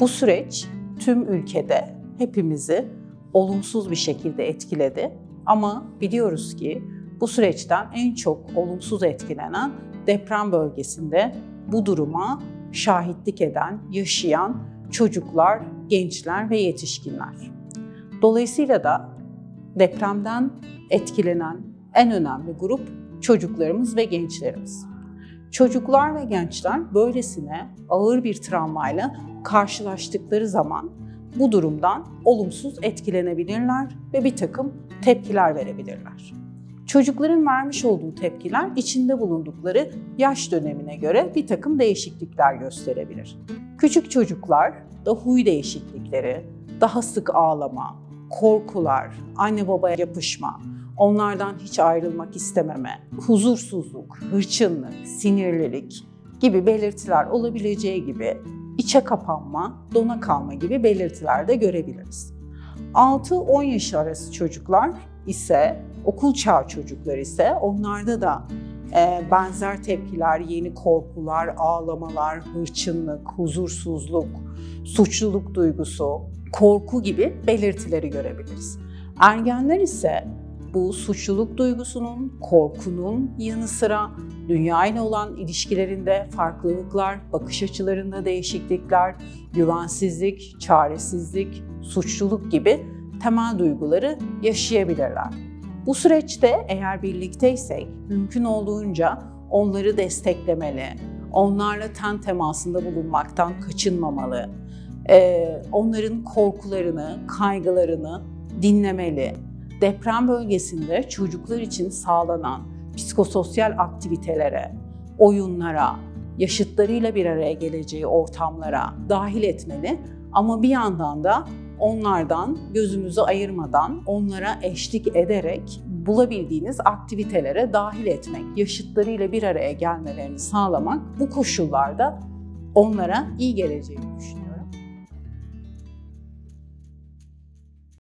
Bu süreç tüm ülkede hepimizi olumsuz bir şekilde etkiledi. Ama biliyoruz ki bu süreçten en çok olumsuz etkilenen deprem bölgesinde bu duruma şahitlik eden, yaşayan çocuklar, gençler ve yetişkinler. Dolayısıyla da depremden etkilenen en önemli grup çocuklarımız ve gençlerimiz. Çocuklar ve gençler böylesine ağır bir travmayla karşılaştıkları zaman bu durumdan olumsuz etkilenebilirler ve bir takım tepkiler verebilirler. Çocukların vermiş olduğu tepkiler içinde bulundukları yaş dönemine göre bir takım değişiklikler gösterebilir. Küçük çocuklar da huy değişiklikleri, daha sık ağlama, korkular, anne babaya yapışma, onlardan hiç ayrılmak istememe, huzursuzluk, hırçınlık, sinirlilik gibi belirtiler olabileceği gibi içe kapanma, dona kalma gibi belirtiler de görebiliriz. 6-10 yaş arası çocuklar ise okul çağı çocuklar ise onlarda da e, benzer tepkiler, yeni korkular, ağlamalar, hırçınlık, huzursuzluk, suçluluk duygusu, korku gibi belirtileri görebiliriz. Ergenler ise bu suçluluk duygusunun, korkunun yanı sıra dünya ile olan ilişkilerinde farklılıklar, bakış açılarında değişiklikler, güvensizlik, çaresizlik, suçluluk gibi temel duyguları yaşayabilirler. Bu süreçte eğer birlikteysek mümkün olduğunca onları desteklemeli, onlarla ten temasında bulunmaktan kaçınmamalı, onların korkularını, kaygılarını dinlemeli. Deprem bölgesinde çocuklar için sağlanan psikososyal aktivitelere, oyunlara, yaşıtlarıyla bir araya geleceği ortamlara dahil etmeli ama bir yandan da onlardan gözümüzü ayırmadan, onlara eşlik ederek bulabildiğiniz aktivitelere dahil etmek, yaşıtlarıyla bir araya gelmelerini sağlamak bu koşullarda onlara iyi geleceğini düşünüyorum.